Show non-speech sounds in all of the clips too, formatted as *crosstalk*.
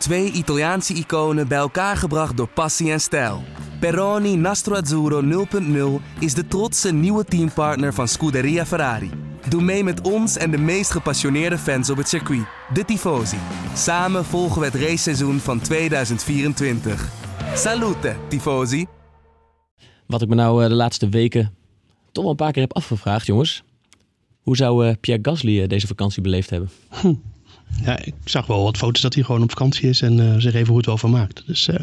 Twee Italiaanse iconen bij elkaar gebracht door passie en stijl. Peroni Nastro Azzurro 0.0 is de trotse nieuwe teampartner van Scuderia Ferrari. Doe mee met ons en de meest gepassioneerde fans op het circuit, de Tifosi. Samen volgen we het raceseizoen van 2024. Salute, Tifosi! Wat ik me nou eh, de laatste weken toch wel een paar keer heb afgevraagd, jongens. Hoe zou eh, Pierre Gasly eh, deze vakantie beleefd hebben? Ja, ik zag wel wat foto's dat hij gewoon op vakantie is en uh, zich even goed wel van maakt. Dus uh,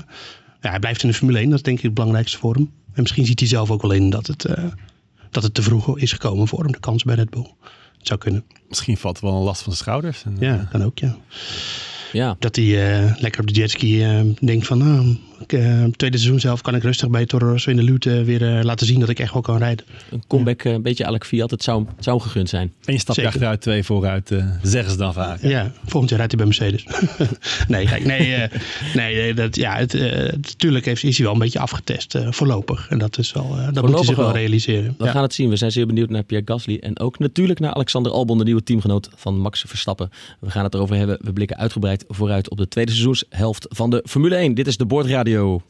ja, hij blijft in de Formule 1, dat is denk ik het belangrijkste voor hem. En misschien ziet hij zelf ook wel in dat het, uh, dat het te vroeg is gekomen voor hem, de kans bij Red Bull. Het zou kunnen. Misschien valt wel een last van de schouders. En, ja, kan ook, ja. Ja. Dat hij uh, lekker op de jetski uh, denkt van, nou, ik, uh, tweede seizoen zelf kan ik rustig bij Toro Rosso in de Lute weer laten zien dat ik echt wel kan rijden. Een comeback, een beetje Alec Fiat, het zou, het zou gegund zijn. En je stapt achteruit, twee vooruit, zeggen ze dan vaak. Ja. ja, volgend jaar rijdt hij bij Mercedes. *laughs* nee, kijk, nee, nee, dat, ja, het, natuurlijk heeft, is hij wel een beetje afgetest voorlopig. En dat is wel, dat voorlopig moet hij zich wel, wel realiseren. We ja. gaan het zien, we zijn zeer benieuwd naar Pierre Gasly en ook natuurlijk naar Alexander Albon, de nieuwe teamgenoot van Max Verstappen. We gaan het erover hebben, we blikken uitgebreid vooruit op de tweede seizoenshelft van de Formule 1. Dit is de Boordradio. Audio.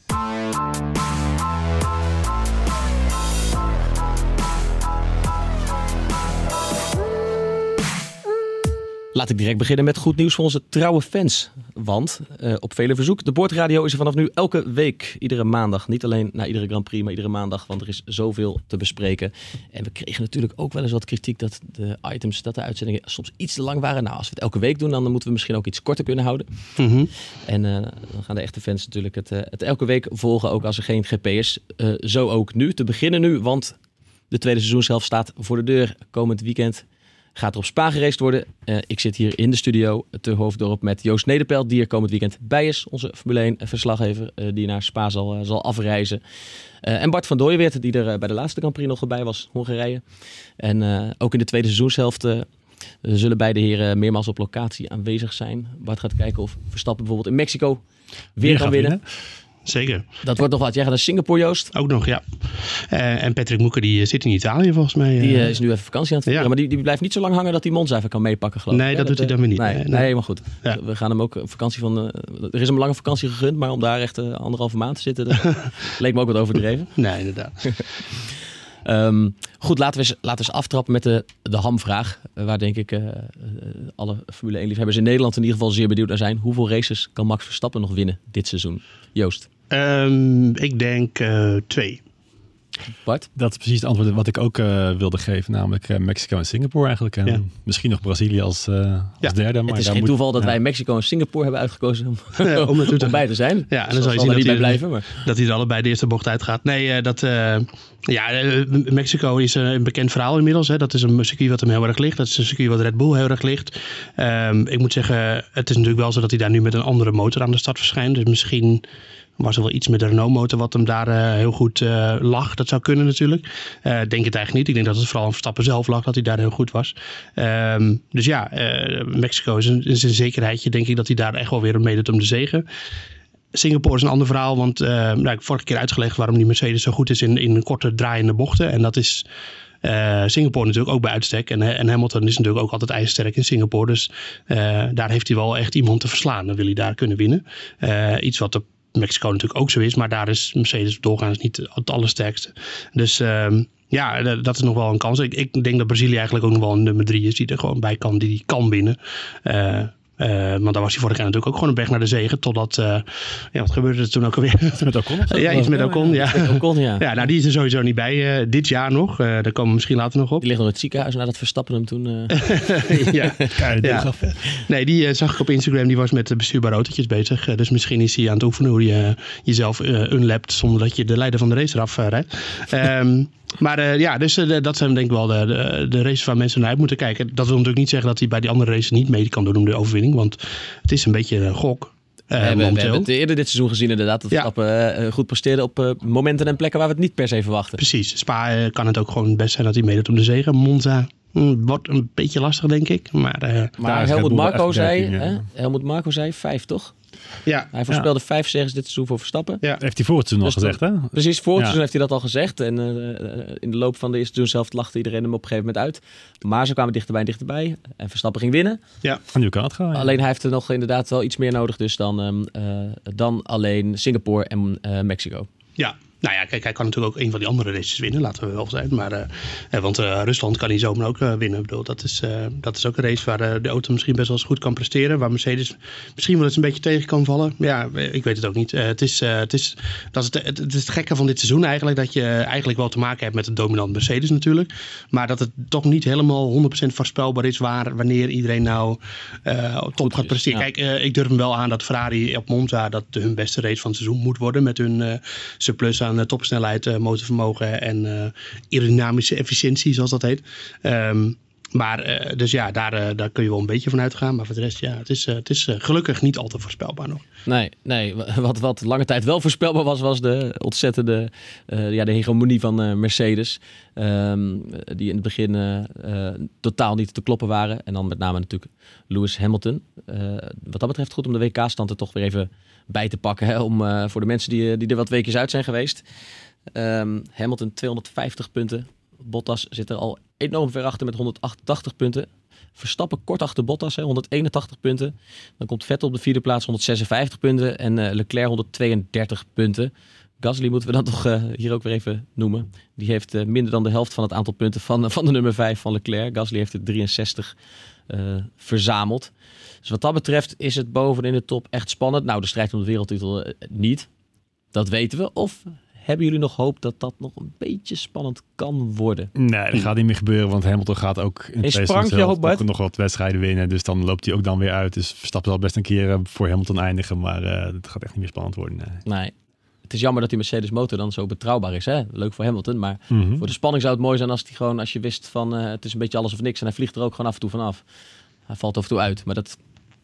Laat ik direct beginnen met goed nieuws voor onze trouwe fans. Want uh, op vele verzoek, de Boordradio is er vanaf nu elke week, iedere maandag. Niet alleen na iedere Grand Prix, maar iedere maandag. Want er is zoveel te bespreken. En we kregen natuurlijk ook wel eens wat kritiek dat de items, dat de uitzendingen soms iets te lang waren. Nou, als we het elke week doen, dan moeten we misschien ook iets korter kunnen houden. Mm -hmm. En uh, dan gaan de echte fans natuurlijk het, uh, het, elke week volgen, ook als er geen GP is. zo ook nu. Te beginnen nu, want de tweede seizoenshelft staat voor de deur. Komend weekend gaat er op Spa geraced worden. Uh, ik zit hier in de studio te Hoofddorp met Joost Nederpelt, die er komend weekend bij is. Onze Formule 1 verslaggever, uh, die naar Spa zal, zal afreizen. en Bart van Dooyeweert, die er bij de laatste Grand Prix nog bij was, Hongarije. En ook in de tweede seizoenshelft zullen beide heren meermaals op locatie aanwezig zijn. Bart gaat kijken of Verstappen bijvoorbeeld in Mexico weer, weer kan winnen. winnen. Zeker. Dat wordt nog wat. Jij gaat naar Singapore, Joost? Ook nog, ja. Uh, en Patrick Moeker die zit in Italië volgens mij. Die uh, is nu even vakantie aan het vieren. Ja. Maar die, die blijft niet zo lang hangen dat hij Monza even kan meepakken, geloof ik. Nee, dat, doet hij dan weer niet. Nee, nee. nee maar goed. Ja. We gaan hem ook een vakantie van... Er is hem een lange vakantie gegund, maar om daar echt anderhalve maand te zitten, dat *laughs* leek me ook wat overdreven. *laughs* Nee, inderdaad. Um, *laughs* goed, laten we, eens, laten we eens aftrappen met de, de hamvraag. Waar denk ik uh, alle Formule 1-liefhebbers in Nederland in ieder geval zeer benieuwd naar zijn. Hoeveel races kan Max Verstappen nog winnen dit seizoen? Joost? Um, ik denk uh, twee. Bart? Dat is precies het antwoord wat ik ook uh, wilde geven. Namelijk uh, Mexico en Singapore eigenlijk. En ja. misschien nog Brazilië als, uh, als ja. derde. Maar het is daar geen moet, toeval dat ja. wij Mexico en Singapore hebben uitgekozen om, *laughs* Ja, om om bij te zijn. Ja, en dan zal je zien dat niet bij hij, blijven. Maar. dat hij er allebei de eerste bocht uitgaat. Nee, uh, dat, uh, ja, uh, Mexico is een bekend verhaal inmiddels. Hè. Dat is een circuit wat hem heel erg ligt. Dat is een circuit wat Red Bull heel erg ligt. Um, ik moet zeggen, het is natuurlijk wel zo dat hij daar nu met een andere motor aan de start verschijnt. Dus misschien was er wel iets met de Renault-motor wat hem daar uh, heel goed uh, lag. Dat zou kunnen natuurlijk. Uh, denk het eigenlijk niet. Ik denk dat het vooral aan Verstappen zelf lag, dat hij daar heel goed was. Um, dus ja, Mexico is een, een zekerheidje. Denk ik dat hij daar echt wel weer mee doet om de zegen. Singapore is een ander verhaal, want nou, ik vorige keer uitgelegd waarom die Mercedes zo goed is in, in korte draaiende bochten. En dat is Singapore natuurlijk ook bij uitstek. En, en Hamilton is natuurlijk ook altijd ijzersterk in Singapore. Dus daar heeft hij wel echt iemand te verslaan. Dan wil hij daar kunnen winnen. Iets wat de Mexico natuurlijk ook zo is. Maar daar is Mercedes doorgaans niet het allersterkste. Dus um, ja, dat is nog wel een kans. Ik, ik, denk dat Brazilië eigenlijk ook nog wel een nummer drie is. Die er gewoon bij kan, die, die kan winnen. Uh, want daar was hij vorig jaar natuurlijk ook gewoon een weg naar de zegen. Totdat, uh, ja, wat gebeurde er toen ook alweer? *laughs* Iets met Ocon? ja, iets met Ocon, ja. Ocon, ja. ja, nou die is er sowieso niet bij uh, dit jaar nog. daar komen we misschien later nog op. Die ligt nog in het ziekenhuis nadat Verstappen hem toen... *laughs* ja. ja. Nee, die zag ik op Instagram. Die was met bestuurbare autootjes bezig. dus misschien is hij aan het oefenen hoe je jezelf unlapt zonder dat je de leider van de race eraf rijdt. um, *laughs* Maar uh, ja, dus uh, dat zijn denk ik wel de, de, de races waar mensen naar uit moeten kijken. Dat wil natuurlijk niet zeggen dat hij bij die andere races niet mee kan doen om de overwinning. Want het is een beetje een gok. Uh, we, hebben, we hebben het eerder dit seizoen gezien inderdaad. Dat Verstappen ja. goed presteerde op momenten en plekken waar we het niet per se verwachten. Precies. Spa kan het ook gewoon best zijn dat hij meedoet om de zegen. Monza wordt een beetje lastig, denk ik. Maar, uh, maar Helmut Marco zei, ja. hè? Helmut Marco zei vijf, toch? ja, Hij voorspelde vijf zegens dit seizoen voor Verstappen. ja. Heeft hij voor het seizoen al Dus gezegd, hè? Precies, voor het Ja. seizoen heeft hij dat al gezegd. En eh, in de loop van de eerste seizoen zelf lachte iedereen hem op een gegeven moment uit. Maar ze kwamen dichterbij en dichterbij. En Verstappen ging winnen. Van nu kan het ja. Alleen hij heeft er nog inderdaad wel iets meer nodig dus dan, ehm, eh, dan alleen Singapore en eh, Mexico. Ja, nou ja, kijk, hij kan natuurlijk ook een van die andere races winnen, laten we wel zijn. Maar, eh, eh, want eh, Rusland kan hij zomaar ook winnen. Ik bedoel, dat is, dat is ook een race waar de auto misschien best wel eens goed kan presteren. Waar Mercedes misschien wel eens een beetje tegen kan vallen. Ja, ik weet het ook niet. Het, is, het, is, dat is het, het, het is het gekke van dit seizoen eigenlijk. Dat je eigenlijk wel te maken hebt met een dominant Mercedes natuurlijk. Maar dat het toch niet helemaal 100% voorspelbaar is waar, wanneer iedereen nou top Goed gaat presteren. ja. Kijk, ik durf hem wel aan dat Ferrari op Monza dat hun beste race van het seizoen moet worden. Met hun surplus aan eh, topsnelheid, eh, motorvermogen en eh, aerodynamische efficiëntie, zoals dat heet. Ehm, maar eh, dus ja, daar, eh, daar kun je wel een beetje van uitgaan. Maar voor de rest, ja, het is, eh, het is gelukkig niet al te voorspelbaar nog. Nee, nee wat, wat lange tijd wel voorspelbaar was, was de ontzettende ja, de hegemonie van Mercedes. Ehm, die in het begin totaal niet te kloppen waren. En dan met name natuurlijk Lewis Hamilton. Wat dat betreft goed om de WK-stand er toch weer even bij te pakken. Hè, om, voor de mensen die, die er wat weekjes uit zijn geweest. Ehm, Hamilton 250 punten. Bottas zit er al enorm ver achter met 188 punten. Verstappen kort achter Bottas, hè, 181 punten. Dan komt Vettel op de vierde plaats, 156 punten. En eh, Leclerc 132 punten. Gasly moeten we dan *laughs* toch eh, hier ook weer even noemen. Die heeft eh, minder dan de helft van het aantal punten van, van de nummer 5 van Leclerc. Gasly heeft er 63 eh, verzameld. Dus wat dat betreft is het bovenin de top echt spannend. Nou, de strijd om de wereldtitel niet. Dat weten we. Of hebben jullie nog hoop dat dat nog een beetje spannend kan worden? Nee, dat gaat niet meer gebeuren, want Hamilton gaat ook in het zelf nog, wat wedstrijden winnen. Dus dan loopt hij ook dan weer uit. Dus Verstappen zal best een keer eh, voor Hamilton eindigen, maar eh het gaat echt niet meer spannend worden. Nee. Nee. Het is jammer dat die Mercedes motor dan zo betrouwbaar is. Hè? Leuk voor Hamilton, maar Mhm. voor de spanning zou het mooi zijn als, die gewoon, als je wist van eh, het is een beetje alles of niks. En hij vliegt er ook gewoon af en toe vanaf. Hij valt af en toe uit, maar dat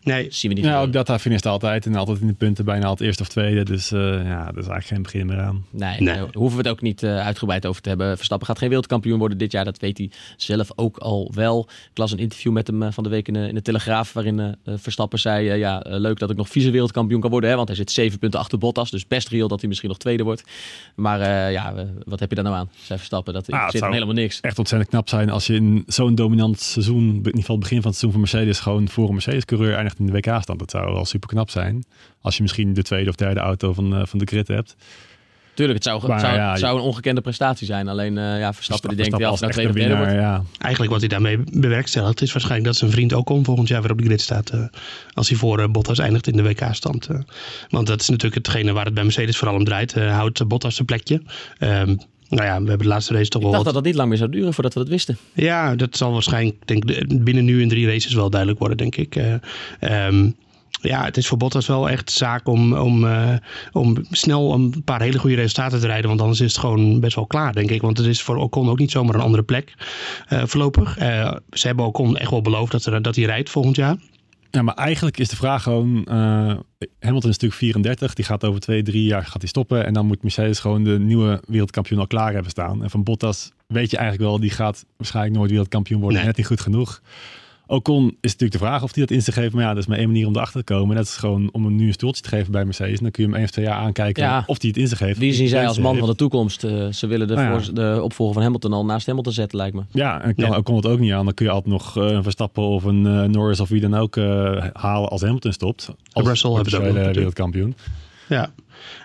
Nee, zien we niet Ja, gebeuren. ook dat hij finisht altijd en altijd in de punten bijna altijd eerste of tweede. Dus eh, ja, dat is eigenlijk geen begin meer aan. Nee, Nee. daar hoeven we het ook niet eh, uitgebreid over te hebben. Verstappen gaat geen wereldkampioen worden dit jaar. Dat weet hij zelf ook al wel. Ik las een interview met hem eh, van de week in de, in de Telegraaf. Waarin Verstappen zei, ja, leuk dat ik nog vice-wereldkampioen kan worden. Hè, want hij zit zeven punten achter Bottas. Dus best reëel dat hij misschien nog tweede wordt. Maar eh, ja, wat heb je daar nou aan? Zei Verstappen, dat Ah, het zit helemaal niks. Echt ontzettend knap zijn als je in zo'n dominant seizoen, in ieder geval het begin van het seizoen van Mercedes, gewoon voor een Mercedes-coureur eindigt in de WK-stand. Dat zou wel super knap zijn. Als je misschien de tweede of derde auto van, eh, van de grid hebt. Tuurlijk, het zou, Maar zou, ja, zou een ongekende prestatie zijn. Alleen eh, ja, Verstappen die denkt, ja, of als nou tweede of derde wordt. ja. eigenlijk wat hij daarmee bewerkstelligt is waarschijnlijk dat zijn vriend Ocon volgend jaar weer op de grid staat. eh, als hij voor Bottas eindigt in de WK-stand. eh. want dat is natuurlijk hetgene waar het bij Mercedes vooral om draait. eh, houdt Bottas zijn plekje. Nou ja, we hebben de laatste race toch Ik wel dacht wat- dat dat niet lang meer zou duren voordat we dat wisten. Ja, dat zal waarschijnlijk denk, ik, binnen nu in drie races wel duidelijk worden, denk ik. Eh, ehm, ja, het is voor Bottas wel echt zaak om, om, eh, om snel een paar hele goede resultaten te rijden. Want anders is het gewoon best wel klaar, denk ik. Want het is voor Ocon ook niet zomaar een andere plek eh, voorlopig. Ze hebben Ocon echt wel beloofd dat, er, dat hij rijdt volgend jaar. Ja, maar eigenlijk is de vraag gewoon... eh, Hamilton is natuurlijk 34. Die gaat over twee, drie jaar gaat hij stoppen. En dan moet Mercedes gewoon de nieuwe wereldkampioen al klaar hebben staan. En van Bottas weet je eigenlijk wel... die gaat waarschijnlijk nooit wereldkampioen worden. Nee. Net niet goed genoeg. Ocon is natuurlijk de vraag of hij dat in zich heeft. Maar ja, dat is maar één manier om erachter te komen. En dat is gewoon om hem nu een stoeltje te geven bij Mercedes. En dan kun je hem één of twee jaar aankijken Ja. of hij het in zich heeft. Wie zien zij als man van de toekomst? Eh, ze willen de, Nou ja. voor- de opvolger van Hamilton al naast Hamilton zetten, lijkt me. Ja, en kan Ja. Ocon het ook niet aan. Dan kun je altijd nog eh, een Verstappen of een eh, Norris of wie dan ook eh, halen als Hamilton stopt. Als Russell natuurlijk. wereldkampioen. Ja.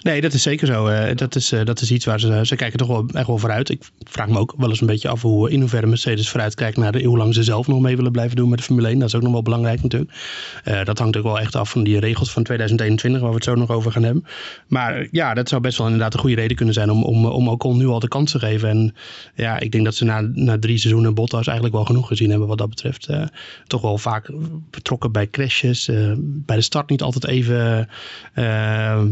Nee, dat is zeker zo. Eh, dat, is, eh, dat is iets waar ze, ze kijken toch wel echt wel vooruit. Ik vraag me ook wel eens een beetje af hoe in hoeverre Mercedes vooruit kijkt naar de, hoe lang ze zelf nog mee willen blijven doen met de Formule 1. Dat is ook nog wel belangrijk natuurlijk. Eh, dat hangt ook wel echt af van die regels van 2021, waar we het zo nog over gaan hebben. Maar ja, dat zou best wel inderdaad een goede reden kunnen zijn om, om, om Ocon nu al de kans te geven. En ja, ik denk dat ze na, na drie seizoenen Bottas eigenlijk wel genoeg gezien hebben wat dat betreft. Toch wel vaak betrokken bij crashes. bij de start niet altijd even eh,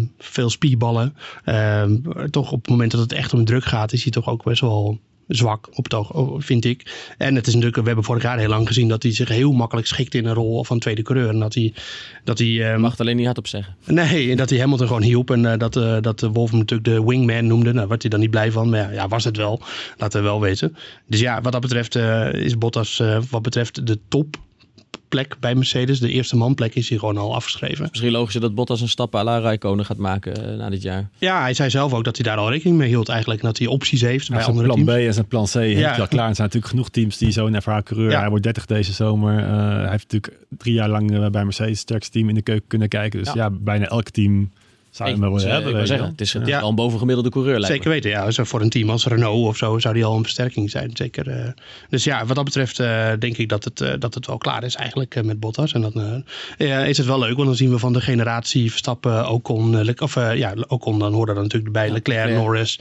veel speedballen. Eh, toch op het moment dat het echt om druk gaat, is hij toch ook best wel zwak op het oog, oh, vind ik. En het is natuurlijk, we hebben vorig jaar heel lang gezien dat hij zich heel makkelijk schikt in een rol van tweede coureur. En dat hij, dat hij um, mag het alleen niet hardop zeggen. Nee, en dat hij Hamilton gewoon hielp. En uh, dat, uh, dat Wolf hem natuurlijk de wingman noemde. Nou, werd hij dan niet blij van. Maar ja, ja, was het wel. Laten we wel weten. Dus ja, wat dat betreft uh, is Bottas wat betreft de top plek bij Mercedes. De eerste manplek is hier gewoon al afgeschreven. Misschien logisch dat Bottas een stap à la Raikkonen gaat maken uh, na dit jaar. Ja, hij zei zelf ook dat hij daar al rekening mee hield eigenlijk. Dat hij opties heeft bij andere plan teams. B en zijn plan C ja. heeft hij al klaar. Er zijn natuurlijk genoeg teams die zo'n ervaren coureur... Ja. Hij wordt 30 deze zomer. Uh, hij heeft natuurlijk drie jaar lang uh, bij Mercedes sterkste team in de keuken kunnen kijken. Dus ja, ja bijna elk team zou je hebben. Ik zeggen, het is ja. al een bovengemiddelde coureur. Zeker weten, ja. Voor een team als Renault of zo zou die al een versterking zijn. Zeker. Uh, dus ja, wat dat betreft uh, denk ik dat het, uh, dat het wel klaar is eigenlijk met Bottas. En dan is het wel leuk, want dan zien we van de generatie Verstappen, Ocon, of ja, Ocon, dan horen dan natuurlijk bij ja, Leclerc, Leclerc, Norris.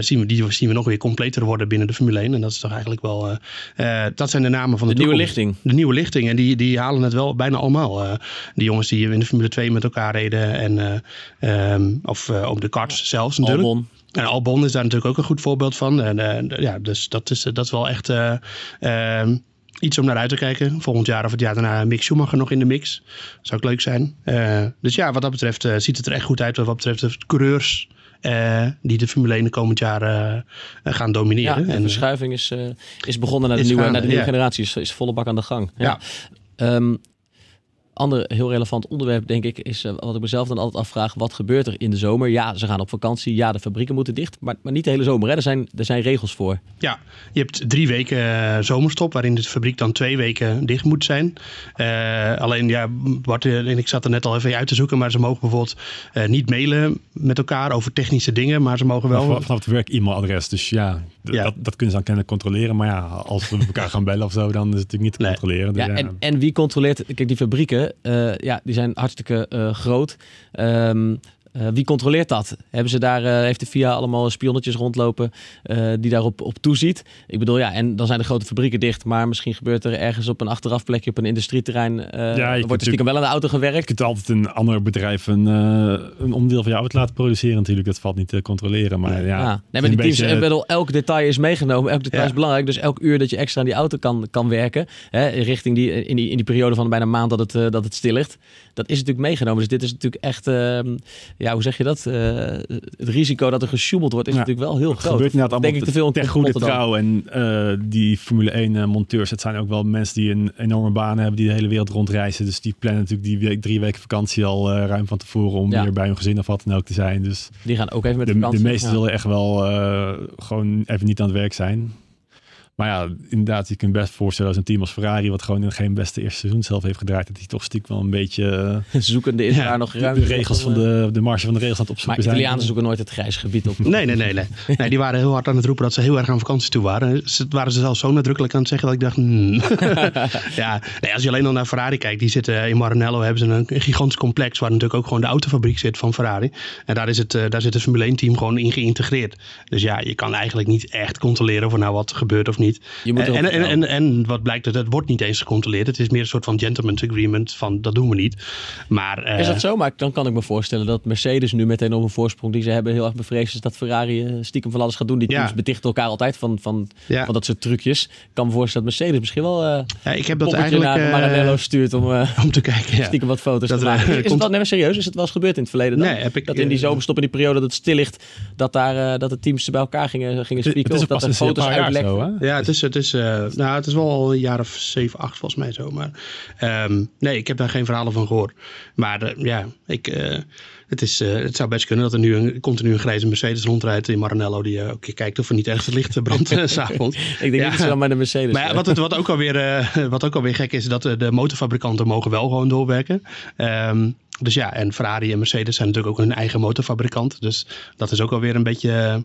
zien, we, die zien we nog weer completer worden binnen de Formule 1. En dat is toch eigenlijk wel, dat zijn de namen van de, de nieuwe lichting. De nieuwe lichting. En die, die halen het wel bijna allemaal. die jongens die in de Formule 2 met elkaar reden en Um, of uh, op de karts zelfs natuurlijk. Albon. En Albon is daar natuurlijk ook een goed voorbeeld van. En, uh, ja, dus dat is, dat is wel echt uh, iets om naar uit te kijken. Volgend jaar of het jaar daarna Mick Schumacher nog in de mix. Zou ook leuk zijn. dus ja, wat dat betreft ziet het er echt goed uit. Wat betreft de coureurs die de Formule 1 de komend jaar gaan domineren. Ja, en de verschuiving is, is begonnen naar de nieuwe, gaan, naar de nieuwe ja. generatie. Is, is volle bak aan de gang. Ja. ja. Um, ander heel relevant onderwerp, denk ik, is uh, wat ik mezelf dan altijd afvraag: wat gebeurt er in de zomer? Ja, ze gaan op vakantie. Ja, de fabrieken moeten dicht. Maar, maar niet de hele zomer. Hè? Er, zijn, er zijn regels voor. Ja, je hebt drie weken uh, zomerstop, waarin de fabriek dan twee weken dicht moet zijn. Uh, alleen, ja, Bart en ik zat er net al even uit te zoeken, maar ze mogen bijvoorbeeld niet mailen met elkaar over technische dingen, maar ze mogen wel. Vanaf het werk e-mailadres. Dus ja, ja. Dat, dat, kunnen ze dan kennelijk controleren. Maar ja, als we elkaar gaan bellen of zo, dan is het natuurlijk niet te nee. controleren. Dus ja, En, en wie controleert? Kijk, die fabrieken, uh, ja, die zijn hartstikke uh, groot. Um, uh, wie controleert dat? Hebben ze daar, uh, heeft de VIA allemaal spionnetjes rondlopen uh, die daarop op toeziet? Ik bedoel, ja, en dan zijn de grote fabrieken dicht, maar misschien gebeurt er ergens op een achteraf plekje op een industrieterrein, ja, wordt er stiekem wel aan de auto gewerkt. Je kunt altijd een ander bedrijf een, een onderdeel van je auto laten produceren natuurlijk, dat valt niet te controleren. Maar ja, ja. Nee, maar die teams, beetje... bedoel, elk detail is meegenomen, elk detail ja. is belangrijk, dus elk uur dat je extra aan die auto kan, kan werken, hè, richting die, in, die, in die periode van bijna een maand dat het, dat het stil ligt, dat is natuurlijk meegenomen. Dus dit is natuurlijk echt ehm, ja, hoe zeg je dat? Uh, het risico dat er gesjoemeld wordt is ja. natuurlijk wel heel groot. gebeurt inderdaad allemaal denk ik te veel ter goede trouw. En uh, die Formule 1 uh, monteurs, het zijn ook wel mensen die een enorme baan hebben, die de hele wereld rondreizen. Dus die plannen natuurlijk die week, drie weken vakantie al ruim van tevoren om ja. weer bij hun gezin of wat dan ook te zijn. Dus die gaan ook even met de, de. De meesten zullen echt wel gewoon even niet aan het werk zijn. Maar ja, inderdaad, je kunt best voorstellen als een team als Ferrari, wat gewoon in geen beste eerste seizoen zelf heeft gedraaid, dat hij toch stiekem wel een beetje *laughs* zoekende is ja, daar nog ruimte. De regels van de, de marge van de regels aan het opzoeken maar Italianen zoeken nooit het grijs gebied op. *laughs* nee, nee, nee, nee. nee. Die waren heel hard aan het roepen dat ze heel erg aan vakantie toe waren. Ze waren ze zelfs zo nadrukkelijk aan het zeggen dat ik dacht, hmm. *laughs* ja, nee, als je alleen al naar Ferrari kijkt, die zitten in Maranello, hebben ze een, gigantisch complex waar natuurlijk ook gewoon de autofabriek zit van Ferrari. En daar, is het, uh, daar zit het Formule 1 team gewoon in geïntegreerd. Dus ja, je kan eigenlijk niet echt controleren of er nou wat gebeurt of niet. Je moet en, en, en, en, wat blijkt, het, het wordt niet eens gecontroleerd. Het is meer een soort van gentleman's agreement van dat doen we niet. Maar, uh, is dat zo? Maar dan kan ik me voorstellen dat Mercedes nu meteen op een voorsprong die ze hebben heel erg bevreesd is dat Ferrari stiekem van alles gaat doen. Die teams ja. bedichten elkaar altijd van, van, ja. van dat soort trucjes. Ik kan me voorstellen dat Mercedes misschien wel uh, ja, ik heb dat eigenlijk, naar Maranello stuurt om, *laughs* om te kijken. Stiekem wat foto's dat te maken. Is, is het wel, nee, serieus? Is het wel eens gebeurd in het verleden dan? Nee, heb ik, dat in die zomerstop in die periode dat het stil ligt, dat, daar, dat de teams bij elkaar gingen, gingen spieken? Of dat er foto's uitlekten? Ja, het is, het is nou, het is wel al een jaar of 7, 8 volgens mij zo. Maar um, nee, ik heb daar geen verhalen van gehoord. Maar uh, ja, ik, uh, het, is, het zou best kunnen dat er nu een, continu een grijze Mercedes rondrijdt in Maranello. Die ook kijkt of er niet ergens het licht brandt *laughs* s'avonds. ik denk ja. niet zo maar de Mercedes. Maar ja, wat, het, wat, ook alweer, wat ook alweer gek is, dat de motorfabrikanten mogen wel gewoon doorwerken. Um, dus ja, en Ferrari en Mercedes zijn natuurlijk ook hun eigen motorfabrikant. Dus dat is ook alweer een beetje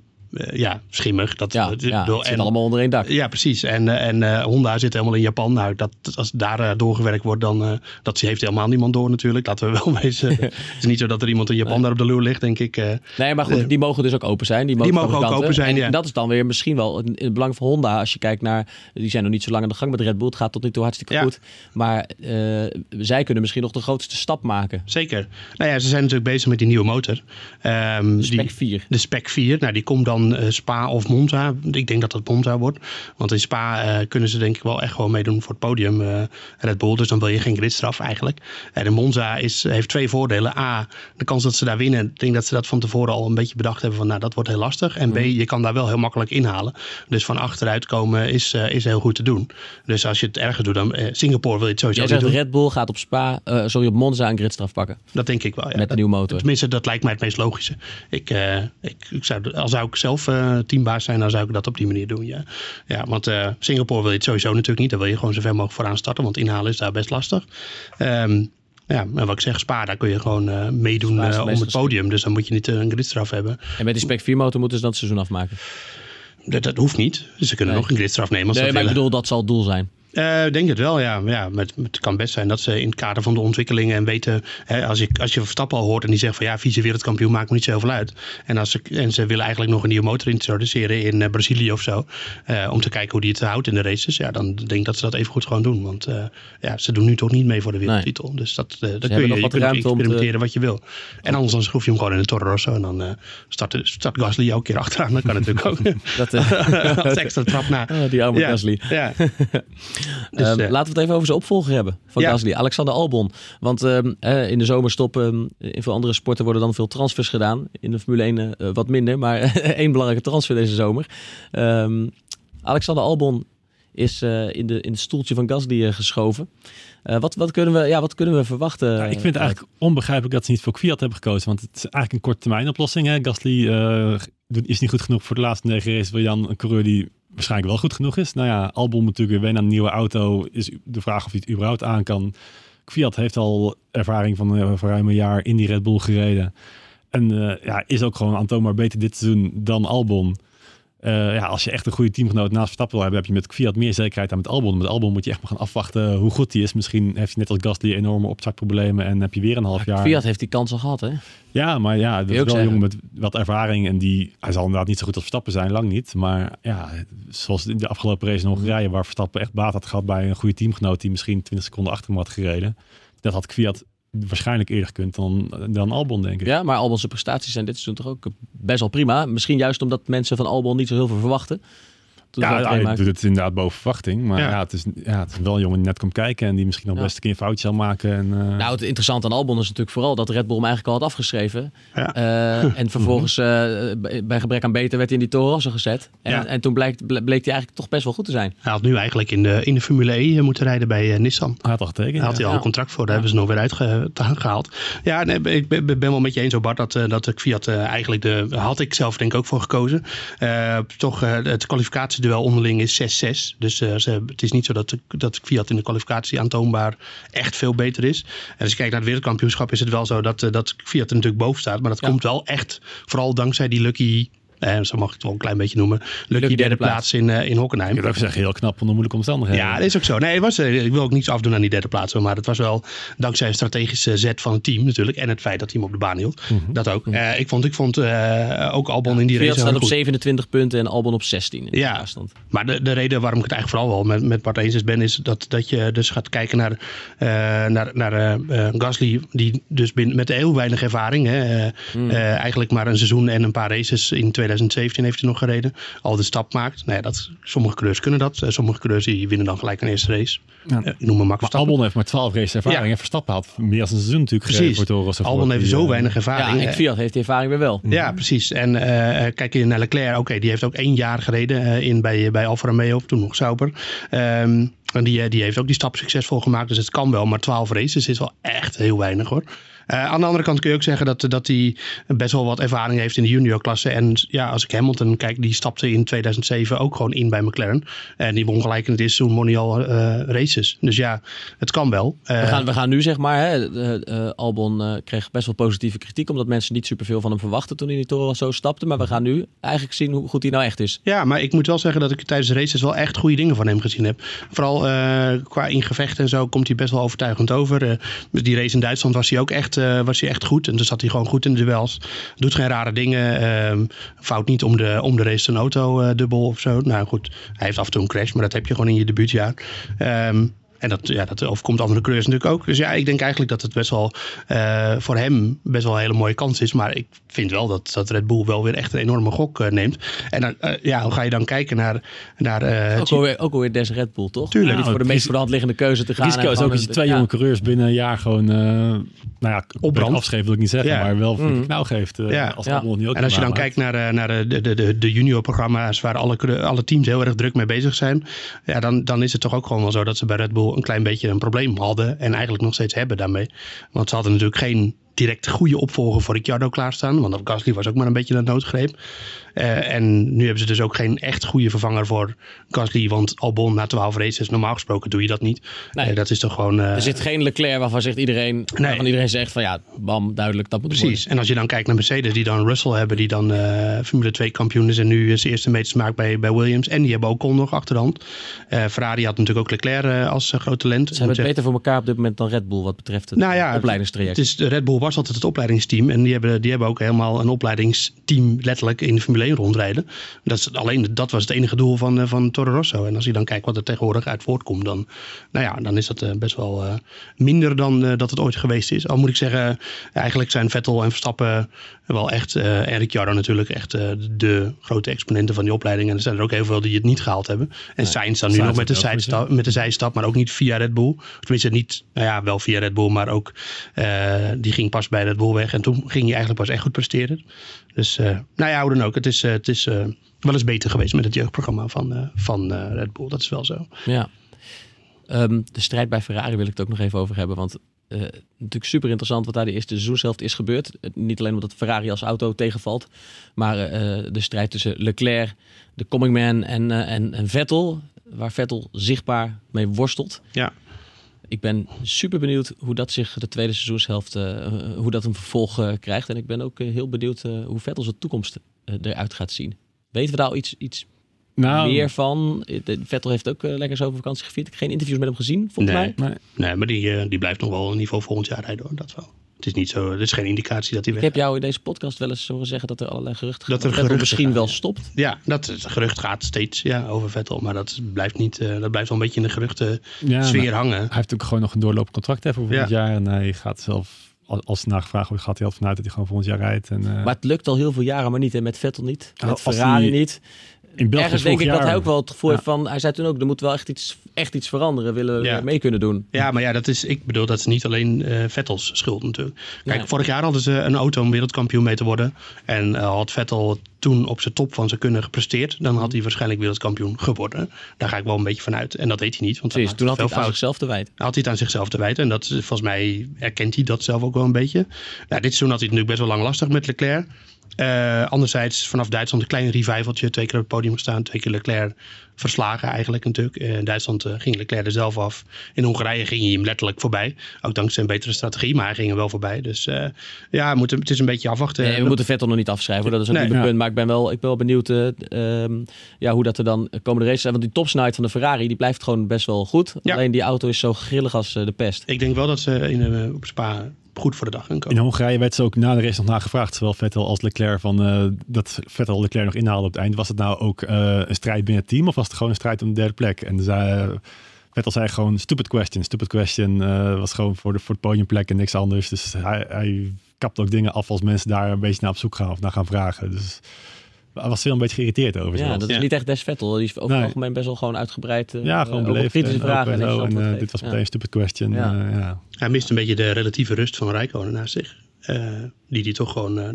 ja, schimmig. Dat, ja, ja, het zit en, allemaal onder één dak. Ja, precies. En, uh, en uh, Honda zit helemaal in Japan. Nou, dat, als daar doorgewerkt wordt, dan dat heeft helemaal niemand door natuurlijk. Laten we wel *laughs* wezen. *laughs* het is niet zo dat er iemand in Japan nee. daar op de loer ligt, denk ik. nee, maar goed, die mogen dus ook open zijn. Die, die mogen ook open zijn, en ja. dat is dan weer misschien wel in het belang van Honda. Als je kijkt naar, die zijn nog niet zo lang aan de gang met Red Bull. Het gaat tot nu toe hartstikke ja. goed. Maar zij kunnen misschien nog de grootste stap maken. Zeker. Nou ja, ze zijn natuurlijk bezig met die nieuwe motor. Um, de Spec 4. De Spec 4. Nou, die komt dan dan eh, Spa of Monza. Ik denk dat dat Monza wordt. Want in Spa eh, kunnen ze denk ik wel echt gewoon meedoen voor het podium eh, Red Bull. Dus dan wil je geen gridstraf eigenlijk. En in Monza is, heeft twee voordelen. A, de kans dat ze daar winnen. Ik denk dat ze dat van tevoren al een beetje bedacht hebben van nou dat wordt heel lastig. En B, je kan daar wel heel makkelijk inhalen. Dus van achteruit komen is, is heel goed te doen. Dus als je het ergens doet, dan Singapore wil je het sowieso Jij zegt doen. Red Bull gaat op Spa, sorry, op Monza een gridstraf pakken. Dat denk ik wel. Ja. Met de nieuwe motor. Tenminste, dat lijkt mij het meest logische. Ik, ik, ik zou, als zou ik zelf eh, teambaas zijn, dan zou ik dat op die manier doen. Ja, ja want eh, Singapore wil je het sowieso natuurlijk niet. Dan wil je gewoon zo ver mogelijk vooraan starten, want inhalen is daar best lastig. Ehm, ja, en wat ik zeg, Spa, daar kun je gewoon eh, meedoen het om het podium. Dus dan moet je niet een gridstraf hebben. En met die Spec 4 motor moeten ze dan het seizoen afmaken. Dat, dat hoeft niet. Dus ze kunnen Nee. nog een gridstraf nemen als Nee, dat maar ik bedoel, dat zal het doel zijn. Eh, Ik denk het wel, ja. ja met, het kan best zijn dat ze in het kader van de ontwikkelingen en weten, hè, als, ik, als je Verstappen al hoort en die zegt van ja, vice wereldkampioen maakt me niet zoveel uit. En, als ze, en ze willen eigenlijk nog een nieuwe motor introduceren in eh, Brazilië of zo, eh, om te kijken hoe die het houdt in de races. Ja, dan denk ik dat ze dat even goed gewoon doen. Want eh, ja, ze doen nu toch niet mee voor de wereldtitel. Dus dat, eh dat kun je, nog je wat kunt om te- experimenteren wat je wil. En anders dan schroef je hem gewoon in de Toro Rosso en dan eh, start, start Gasly elke keer achteraan. Dat kan natuurlijk ook. *laughs* Dat, eh, *laughs* Als extra trap na. oh, die Ja, Gasly. Ja. *laughs* Dus, Ehm, eh, laten we het even over zijn opvolger hebben van Ja. Gasly, Alexander Albon. Want ehm, eh, in de zomerstop, ehm, in veel andere sporten worden dan veel transfers gedaan. In de Formule 1 eh, wat minder, maar *laughs* één belangrijke transfer deze zomer. Ehm, Alexander Albon is eh, in, de, in het stoeltje van Gasly eh, geschoven. Eh, wat, wat, kunnen we, ja, wat kunnen we verwachten? Ja, ik vind het eigenlijk onbegrijpelijk dat ze niet voor Fiat hebben gekozen. Want het is eigenlijk een korte termijn oplossing. Hè? Gasly eh, is niet goed genoeg voor de laatste negen races. Wil je dan een coureur die waarschijnlijk wel goed genoeg is? Nou ja, Albon natuurlijk weer aan een nieuwe auto. Is de vraag of hij het überhaupt aan kan. Fiat heeft al ervaring van eh, ruim een jaar in die Red Bull gereden. En eh, ja, is ook gewoon aantoonbaar beter dit seizoen dan Albon. Eh, ja, als je echt een goede teamgenoot naast Verstappen wil hebben, heb je met Fiat meer zekerheid dan met Albon. Met Albon moet je echt maar gaan afwachten hoe goed hij is. Misschien heeft hij net als Gasly enorme opstartproblemen en heb je weer een half jaar. Fiat heeft die kans al gehad, hè? Ja, maar ja, dat is wel zeggen. jongen met wat ervaring. En die, hij zal inderdaad niet zo goed als Verstappen zijn, lang niet. Maar ja, zoals in de afgelopen race in Hongarije, waar Verstappen echt baat had gehad bij een goede teamgenoot die misschien 20 seconden achter hem had gereden. Dat had Fiat waarschijnlijk eerder gekund dan, dan Albon, denk ik. Ja, maar Albon's prestaties zijn dit seizoen toch ook best wel prima. Misschien juist omdat mensen van Albon niet zo heel veel verwachten. Toen Ja, hij het hij doet het inderdaad boven verwachting. Maar Ja. ja, het, is, ja, het is wel een jongen die net komt kijken en die misschien nog Ja. best een keer een foutje zal maken. En, eh, Nou, het interessante aan Albon is natuurlijk vooral dat Red Bull hem eigenlijk al had afgeschreven. Ja. Eh, en *laughs* vervolgens, eh, bij gebrek aan beter, werd hij in die Toro Rosso gezet. En, Ja. en toen bleek, ble- bleek hij eigenlijk toch best wel goed te zijn. Hij had nu eigenlijk in de, in de Formule E moeten rijden bij Nissan. hij had al getekend. Daar had hij al een contract voor, daar hebben ze nog weer uitgehaald. Ja, nee, ik ben, ben wel met je eens, zo Bart, dat, dat de Fiat eigenlijk de, had ik zelf denk ik ook voor gekozen. Eh, toch, het kwalificatieduel onderling is 6-6. Dus eh, ze, het is niet zo dat, de- dat Fiat in de kwalificatie aantoonbaar echt veel beter is. En als je kijkt naar het wereldkampioenschap is het wel zo dat, eh, dat Fiat er natuurlijk boven staat. Maar dat Ja. komt wel echt vooral dankzij die lucky... Eh, zo mag ik het wel een klein beetje noemen. Lucky, Lucky derde plaats in, eh, in Hockenheim. Ik wil zeggen, heel knap onder moeilijke omstandigheden. Ja, dat is ook zo. Nee, het was, eh, ik wil ook niets afdoen aan die derde plaats. Maar het was wel dankzij een strategische zet van het team natuurlijk. En het feit dat hij hem op de baan hield. Dat ook. Eh, ik vond, ik vond ook Albon in die race staat op goed. 27 punten en Albon op 16 in Ja. afstand. Maar de, de reden waarom ik het eigenlijk vooral wel met, met Bart eens is ben, is dat, dat je dus gaat kijken naar, naar, naar Gasly, die dus binnen, met heel weinig ervaring, hè, eh, eigenlijk maar een seizoen en een paar races in 2017 heeft hij nog gereden, al de stap maakt. Nou ja, dat, sommige coureurs kunnen dat. Eh, sommige coureurs die winnen dan gelijk een eerste race. Ja. Eh, noem hem Max Maar Verstappen. Albon heeft maar 12 races ervaring Ja. en Verstappen had meer dan een seizoen natuurlijk gereden Precies. voor Toro Rosso. Albon heeft die, zo eh, weinig ervaring. Ja, en Fiat heeft die ervaring weer wel. Ja, precies. En eh, kijk je naar Leclerc, oké, die heeft ook één jaar gereden eh, in, bij, bij Alfa Romeo, toen nog Sauber. Ehm, en die, die heeft ook die stap succesvol gemaakt, dus het kan wel. Maar 12 races is wel echt heel weinig hoor. Eh, aan de andere kant kun je ook zeggen dat, dat hij best wel wat ervaring heeft in de juniorklasse. En ja, als ik Hamilton kijk, die stapte in 2007 ook gewoon in bij McLaren. En die won gelijk in het eerste seizoen mondial eh, races. Dus ja, het kan wel. Eh, We gaan, we gaan nu zeg maar, hè, Albon kreeg best wel positieve kritiek. Omdat mensen niet superveel van hem verwachten toen hij in die Toro zo stapte. Maar we gaan nu eigenlijk zien hoe goed hij nou echt is. Ja, maar ik moet wel zeggen dat ik tijdens de races wel echt goede dingen van hem gezien heb. Vooral qua ingevecht en zo komt hij best wel overtuigend over. Eh, die race in Duitsland was hij ook echt, eh, was hij echt goed. En dus zat hij gewoon goed in de duels. Doet geen rare dingen. ehm, fout niet om de, om de race een auto eh, dubbel of zo. Nou goed, hij heeft af en toe een crash, maar dat heb je gewoon in je debuutjaar. Ehm, En dat, ja, dat overkomt andere coureurs natuurlijk ook. Dus ja, ik denk eigenlijk dat het best wel uh, voor hem best wel een hele mooie kans is. Maar ik vind wel dat, dat Red Bull wel weer echt een enorme gok uh, neemt. En dan, uh, ja, hoe ga je dan kijken naar... naar ook, alweer, ook alweer des Red Bull, toch? Tuurlijk. Ja, niet voor de meest voor de hand liggende keuze te gaan. Risico is ook je twee jonge coureurs binnen een jaar gewoon... nou ja, opbrand. Afschreven wil ik niet zeggen, ja. maar wel voor mm. knauw geeft. ja. Als ja. Niet ook en als je dan maakt. kijkt naar, naar de, de, de, de junior-programma's waar alle, alle teams heel erg druk mee bezig zijn. Ja, dan, dan is het toch ook gewoon wel zo dat ze bij Red Bull een klein beetje een probleem hadden. En eigenlijk nog steeds hebben daarmee. Want ze hadden natuurlijk geen direct goede opvolger voor Ricciardo klaarstaan. Want Gasly was ook maar een beetje een noodgreep. Uh, en nu hebben ze dus ook geen echt goede vervanger voor Gasly. Want Albon na 12 races, normaal gesproken doe je dat niet. Nee. Uh, dat is toch gewoon... Uh, er zit geen Leclerc waarvan zegt iedereen, nee. waarvan iedereen zegt van ja, bam, duidelijk, dat moet Precies. Worden. En als je dan kijkt naar Mercedes, die dan Russell hebben, die dan Formule 2 kampioen is en nu zijn eerste meters maakt bij, bij Williams. En die hebben ook Ocon nog achter de hand. Ferrari had natuurlijk ook Leclerc als groot talent. Ze hebben het beter voor elkaar op dit moment dan Red Bull wat betreft het nou ja, opleidingstraject. Het is, Red Bull was altijd het opleidingsteam en die hebben, die hebben ook helemaal een opleidingsteam letterlijk in de Formule 1 rondrijden. Dat, is, alleen, dat was het enige doel van, van Toro Rosso. En als je dan kijkt wat er tegenwoordig uit voortkomt, dan, nou ja, dan is dat uh, best wel uh, minder dan dat het ooit geweest is. Al moet ik zeggen, eigenlijk zijn Vettel en Verstappen wel echt, en Ricciardo natuurlijk, echt de grote exponenten van die opleiding. En er zijn er ook heel veel die het niet gehaald hebben. En nee, Sainz dan nu nog met de, zijstap, met de zijstap, maar ook niet via Red Bull. Tenminste, niet, nou ja, wel via Red Bull, maar ook die ging pas bij Red Bull weg. En toen ging hij eigenlijk pas echt goed presteren. Dus, nou ja, hoe dan ook. Het is, het is wel eens beter geweest met het jeugdprogramma van, van Red Bull. Dat is wel zo. Ja. Um, de strijd bij Ferrari wil ik het ook nog even over hebben. Want uh, natuurlijk super interessant wat daar de eerste seizoenshelft is gebeurd. niet alleen omdat Ferrari als auto tegenvalt. Maar de strijd tussen Leclerc, de Coming Man en, en, en Vettel. Waar Vettel zichtbaar mee worstelt. Ja. Ik ben super benieuwd hoe dat zich de tweede seizoenshelft, uh, hoe dat een vervolg uh, krijgt. En ik ben ook uh, heel benieuwd hoe Vettel zijn toekomst eruit gaat zien. Weten we daar al iets, iets nou, meer van? Vettel heeft ook lekker zo vakantie gevierd. Ik heb geen interviews met hem gezien, volgens nee, mij. Nee, nee maar die, die blijft nog wel een niveau volgend jaar rijden hoor, dat wel. Het is niet zo, het is geen indicatie dat hij weg Ik heb jou in deze podcast wel eens horen zeggen dat er allerlei geruchten dat gaan. Er dat geruchten misschien gaan, wel ja. stopt. Ja, dat het gerucht gaat steeds ja, over Vettel. Maar dat blijft, niet, uh, dat blijft wel een beetje in de geruchten ja, sfeer hangen. Hij heeft ook gewoon nog een doorlopend contract hè, voor volgend ja. jaar. En hij gaat zelf als er naar gevraagd wordt, gaat hij altijd vanuit dat hij gewoon volgend jaar rijdt. En, uh... Maar het lukt al heel veel jaren, maar niet. En met Vettel niet. Met als Ferrari die... niet. In België Ergens denk ik jaar... dat hij ook wel het gevoel heeft van... Hij zei toen ook, er moet wel echt iets, echt iets veranderen. Willen we Ja. mee kunnen doen. Ja, maar ja, dat is, ik bedoel, dat is niet alleen eh, Vettels schuld natuurlijk. Kijk, vorig jaar hadden ze een auto om wereldkampioen mee te worden. En eh, had Vettel toen op zijn top van zijn kunnen gepresteerd, dan had hij waarschijnlijk wereldkampioen geworden. Daar ga ik wel een beetje van uit. En dat deed hij niet. Want Precies, toen had hij het aan zichzelf te wijten. had hij het aan zichzelf te wijten. En dat volgens mij erkent hij dat zelf ook wel een beetje. Nou, dit seizoen had hij het natuurlijk best wel lang lastig met Leclerc. Eh, anderzijds vanaf Duitsland een klein revivaltje. Twee keer op het podium gestaan. Twee keer Leclerc verslagen eigenlijk natuurlijk. Eh, in Duitsland eh, ging Leclerc er zelf af. In Hongarije ging hij hem letterlijk voorbij. Ook dankzij een betere strategie. Maar hij ging er wel voorbij. Dus ja, het is een beetje afwachten. Nee, we moeten Vettel nog niet afschrijven. Dat is ook Nee. Ja. punt. Maar ik ben wel, ik ben wel benieuwd eh, ehm, ja, hoe dat er dan komende races zijn. Want die topsnelheid van de Ferrari die blijft gewoon best wel goed. Ja. Alleen die auto is zo grillig als de pest. Ik denk wel dat ze in, op Spa goed voor de dag. In Hongarije werd ze ook na de race nog nagevraagd, zowel Vettel als Leclerc, van, eh, dat Vettel Leclerc nog inhaalde op het eind. Was het nou ook eh, een strijd binnen het team of was het gewoon een strijd om de derde plek? En zei, Vettel zei gewoon stupid question, stupid question. eh, was gewoon voor, de, voor het podiumplek en niks anders. Dus hij, hij kapt ook dingen af als mensen daar een beetje naar op zoek gaan of naar gaan vragen. Dus was veel een beetje geïrriteerd over. Ja, zelfs. dat is Ja. niet echt Des Vettel. Die is over het algemeen best wel gewoon uitgebreid. eh, ja, gewoon beleefd. kritische en vragen. en zo. En, eh, dit was Ja. meteen een stupid question. Ja. eh, ja. Hij mist een beetje de relatieve rust van Rijkonen naast zich. Eh, die hij toch gewoon eh,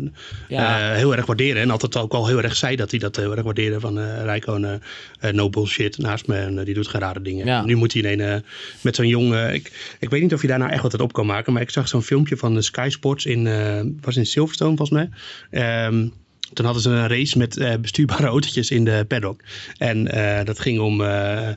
Ja. eh, heel erg waarderen. En altijd ook al heel erg zei dat hij dat heel erg waarderde. Van eh Rijkonen, eh, no bullshit naast me. En die doet geen rare dingen. Ja. Nu moet hij ineens eh, met zo'n jongen... Ik, ik weet niet of je daar nou echt wat uit op kan maken. Maar ik zag zo'n filmpje van de Sky Sports in... eh, was in Silverstone volgens mij. Ehm, toen hadden ze een race met eh, bestuurbare *laughs* autootjes in de paddock. En eh, dat ging om eh,